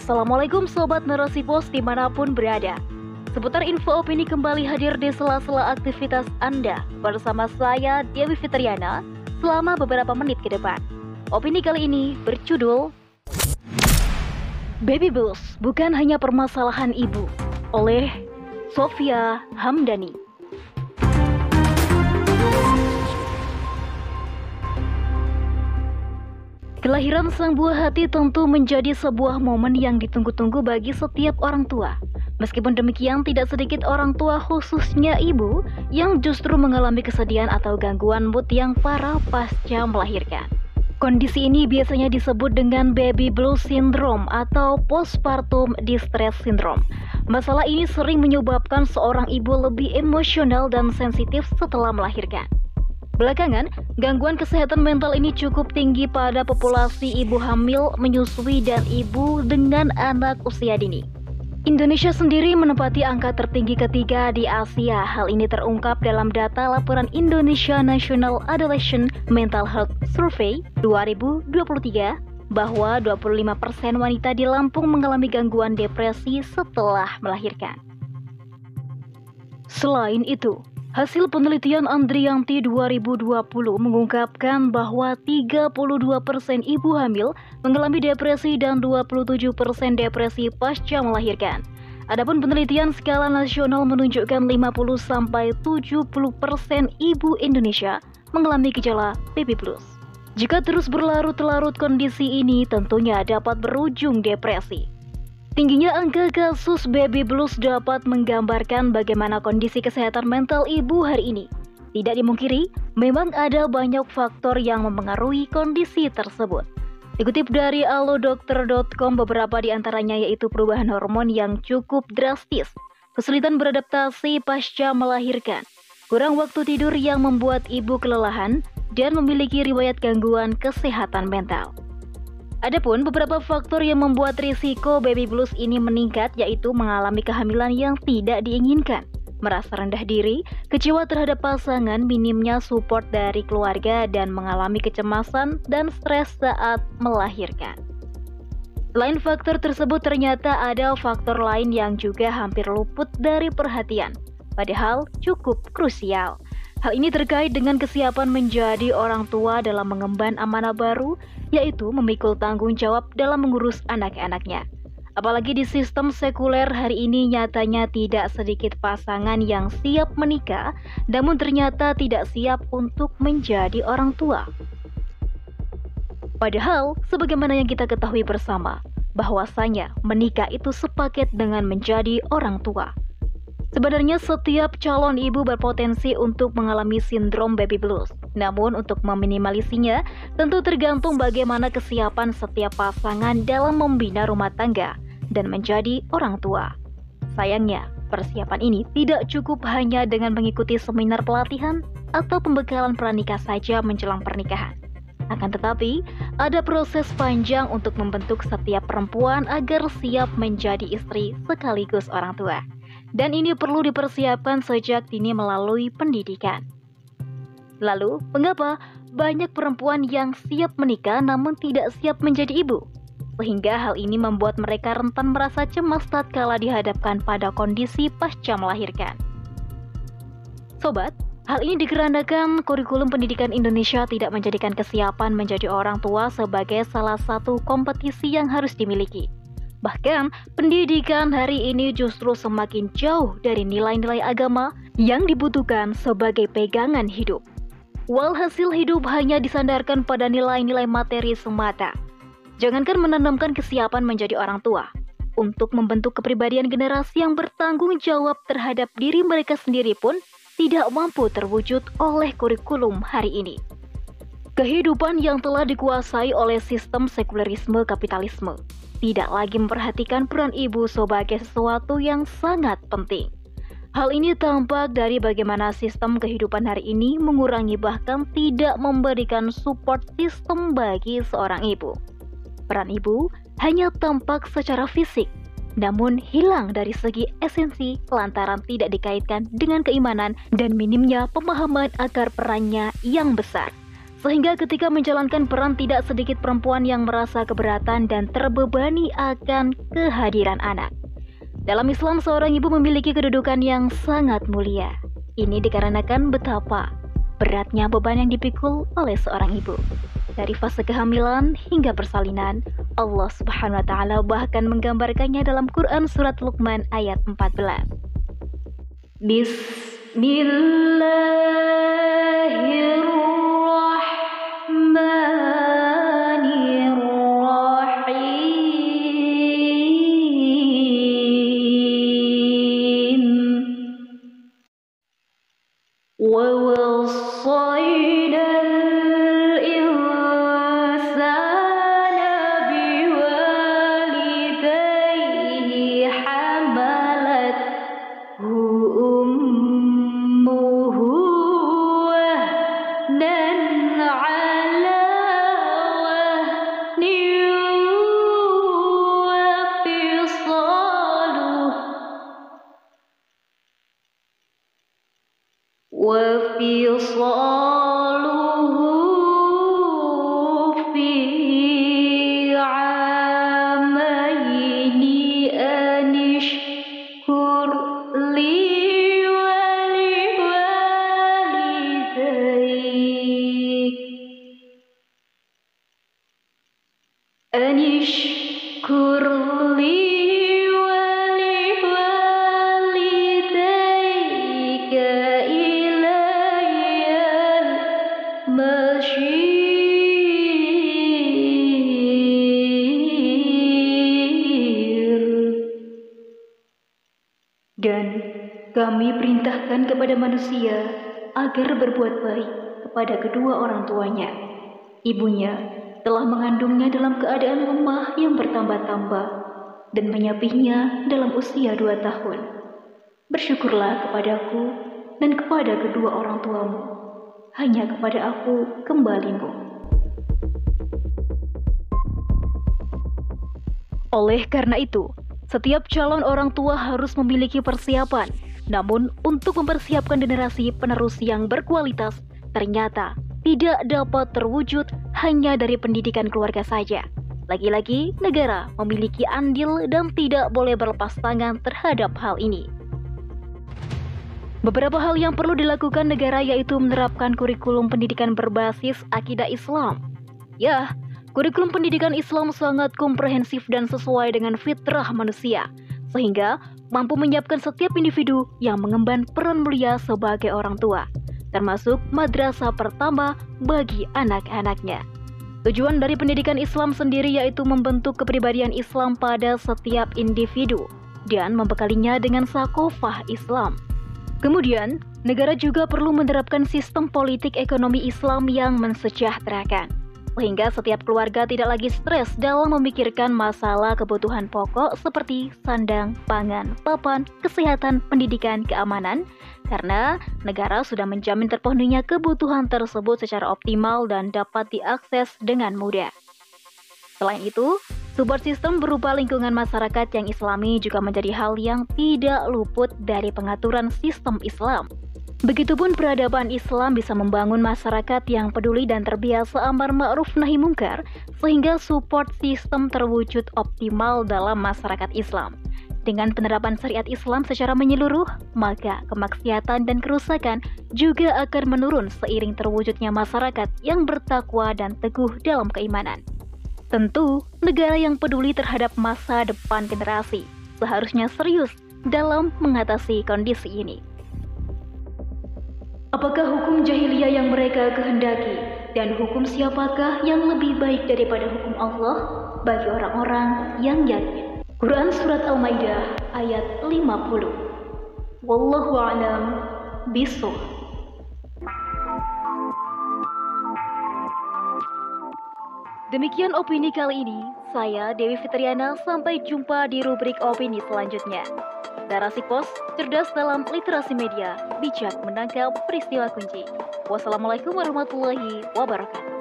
Assalamualaikum Sobat Narasi Pos di mana pun berada. Seputar info opini kembali hadir di sela-sela aktivitas Anda Bersama saya Dewi Fitriana selama beberapa menit ke depan. Opini kali ini berjudul Baby Blues bukan hanya permasalahan ibu Oleh Sofia Hamdani Kelahiran sang buah hati tentu menjadi sebuah momen yang ditunggu-tunggu bagi setiap orang tua. Meskipun demikian, tidak sedikit orang tua khususnya ibu yang justru mengalami kesedihan atau gangguan mood yang parah pasca melahirkan. Kondisi ini biasanya disebut dengan baby blues syndrome atau postpartum distress syndrome. Masalah ini sering menyebabkan seorang ibu lebih emosional dan sensitif setelah melahirkan. Belakangan, gangguan kesehatan mental ini cukup tinggi pada populasi ibu hamil, menyusui, dan ibu dengan anak usia dini. Indonesia sendiri menempati angka tertinggi ketiga di Asia. Hal ini terungkap dalam data laporan Indonesia National Adolescent Mental Health Survey 2023 bahwa 25% wanita di Lampung mengalami gangguan depresi setelah melahirkan. Selain itu, Hasil penelitian Andrianti 2020 mengungkapkan bahwa 32% ibu hamil mengalami depresi dan 27% depresi pasca melahirkan. Adapun penelitian skala nasional menunjukkan 50 sampai 70% ibu Indonesia mengalami gejala baby blues. Jika terus berlarut-larut kondisi ini tentunya dapat berujung depresi. Tingginya angka kasus baby blues dapat menggambarkan bagaimana kondisi kesehatan mental ibu hari ini. Tidak dimungkiri, memang ada banyak faktor yang mempengaruhi kondisi tersebut. Dikutip dari alodokter.com, beberapa di antaranya yaitu perubahan hormon yang cukup drastis, kesulitan beradaptasi pasca melahirkan, kurang waktu tidur yang membuat ibu kelelahan, dan memiliki riwayat gangguan kesehatan mental. Adapun beberapa faktor yang membuat risiko baby blues ini meningkat yaitu mengalami kehamilan yang tidak diinginkan, merasa rendah diri, kecewa terhadap pasangan, minimnya support dari keluarga, dan mengalami kecemasan dan stres saat melahirkan. Selain faktor tersebut ternyata ada faktor lain yang juga hampir luput dari perhatian, padahal cukup krusial. Hal ini terkait dengan kesiapan menjadi orang tua dalam mengemban amanah baru, yaitu memikul tanggung jawab dalam mengurus anak-anaknya. Apalagi di sistem sekuler hari ini nyatanya tidak sedikit pasangan yang siap menikah, namun ternyata tidak siap untuk menjadi orang tua. Padahal, sebagaimana yang kita ketahui bersama, bahwasanya menikah itu sepaket dengan menjadi orang tua. Sebenarnya setiap calon ibu berpotensi untuk mengalami sindrom baby blues. Namun untuk meminimalisinya, tentu tergantung bagaimana kesiapan setiap pasangan dalam membina rumah tangga dan menjadi orang tua. Sayangnya, persiapan ini tidak cukup hanya dengan mengikuti seminar pelatihan atau pembekalan pranikah saja menjelang pernikahan. Akan tetapi, ada proses panjang untuk membentuk setiap perempuan agar siap menjadi istri sekaligus orang tua dan ini perlu dipersiapkan sejak dini melalui pendidikan. Lalu, mengapa banyak perempuan yang siap menikah namun tidak siap menjadi ibu? Sehingga hal ini membuat mereka rentan merasa cemas tatkala dihadapkan pada kondisi pasca melahirkan. Sobat, hal ini dikarenakan kurikulum pendidikan Indonesia tidak menjadikan kesiapan menjadi orang tua sebagai salah satu kompetisi yang harus dimiliki. Bahkan, pendidikan hari ini justru semakin jauh dari nilai-nilai agama yang dibutuhkan sebagai pegangan hidup. Walhasil hidup hanya disandarkan pada nilai-nilai materi semata. Jangankan menanamkan kesiapan menjadi orang tua, untuk membentuk kepribadian generasi yang bertanggung jawab terhadap diri mereka sendiri pun tidak mampu terwujud oleh kurikulum hari ini. Kehidupan yang telah dikuasai oleh sistem sekulerisme kapitalisme tidak lagi memperhatikan peran ibu sebagai sesuatu yang sangat penting. Hal ini tampak dari bagaimana sistem kehidupan hari ini mengurangi bahkan tidak memberikan support sistem bagi seorang ibu. Peran ibu hanya tampak secara fisik, namun hilang dari segi esensi lantaran tidak dikaitkan dengan keimanan dan minimnya pemahaman agar perannya yang besar. Sehingga ketika menjalankan peran tidak sedikit perempuan yang merasa keberatan dan terbebani akan kehadiran anak. Dalam Islam seorang ibu memiliki kedudukan yang sangat mulia. Ini dikarenakan betapa beratnya beban yang dipikul oleh seorang ibu. Dari fase kehamilan hingga persalinan, Allah Subhanahu wa taala bahkan menggambarkannya dalam Quran surat Luqman ayat 14. Bismillahirrahmanirrahim. وفصاله في عامين أن اشكر لي ولوالديك. أن اشكر kami perintahkan kepada manusia agar berbuat baik kepada kedua orang tuanya. Ibunya telah mengandungnya dalam keadaan lemah yang bertambah-tambah dan menyapihnya dalam usia dua tahun. Bersyukurlah kepadaku dan kepada kedua orang tuamu. Hanya kepada aku kembalimu. Oleh karena itu, setiap calon orang tua harus memiliki persiapan. Namun, untuk mempersiapkan generasi penerus yang berkualitas, ternyata tidak dapat terwujud hanya dari pendidikan keluarga saja. Lagi-lagi, negara memiliki andil dan tidak boleh berlepas tangan terhadap hal ini. Beberapa hal yang perlu dilakukan negara yaitu menerapkan kurikulum pendidikan berbasis akidah Islam. Ya, kurikulum pendidikan Islam sangat komprehensif dan sesuai dengan fitrah manusia, sehingga mampu menyiapkan setiap individu yang mengemban peran mulia sebagai orang tua, termasuk madrasah pertama bagi anak-anaknya. Tujuan dari pendidikan Islam sendiri yaitu membentuk kepribadian Islam pada setiap individu dan membekalinya dengan sakofah Islam. Kemudian, negara juga perlu menerapkan sistem politik ekonomi Islam yang mensejahterakan, sehingga setiap keluarga tidak lagi stres dalam memikirkan masalah kebutuhan pokok seperti sandang, pangan, papan, kesehatan, pendidikan, keamanan, karena negara sudah menjamin terpenuhinya kebutuhan tersebut secara optimal dan dapat diakses dengan mudah. Selain itu, support system berupa lingkungan masyarakat yang islami juga menjadi hal yang tidak luput dari pengaturan sistem Islam. Begitupun peradaban Islam bisa membangun masyarakat yang peduli dan terbiasa amar ma'ruf nahi mungkar sehingga support sistem terwujud optimal dalam masyarakat Islam. Dengan penerapan syariat Islam secara menyeluruh, maka kemaksiatan dan kerusakan juga akan menurun seiring terwujudnya masyarakat yang bertakwa dan teguh dalam keimanan. Tentu, negara yang peduli terhadap masa depan generasi seharusnya serius dalam mengatasi kondisi ini. Apakah hukum jahiliyah yang mereka kehendaki? Dan hukum siapakah yang lebih baik daripada hukum Allah bagi orang-orang yang yakin? Quran Surat Al-Maidah ayat 50 Wallahu a'lam bishawab Demikian opini kali ini. Saya Dewi Fitriana. Sampai jumpa di rubrik opini selanjutnya. Narasi Pos, cerdas dalam literasi media, bijak menangkap peristiwa kunci. Wassalamualaikum warahmatullahi wabarakatuh.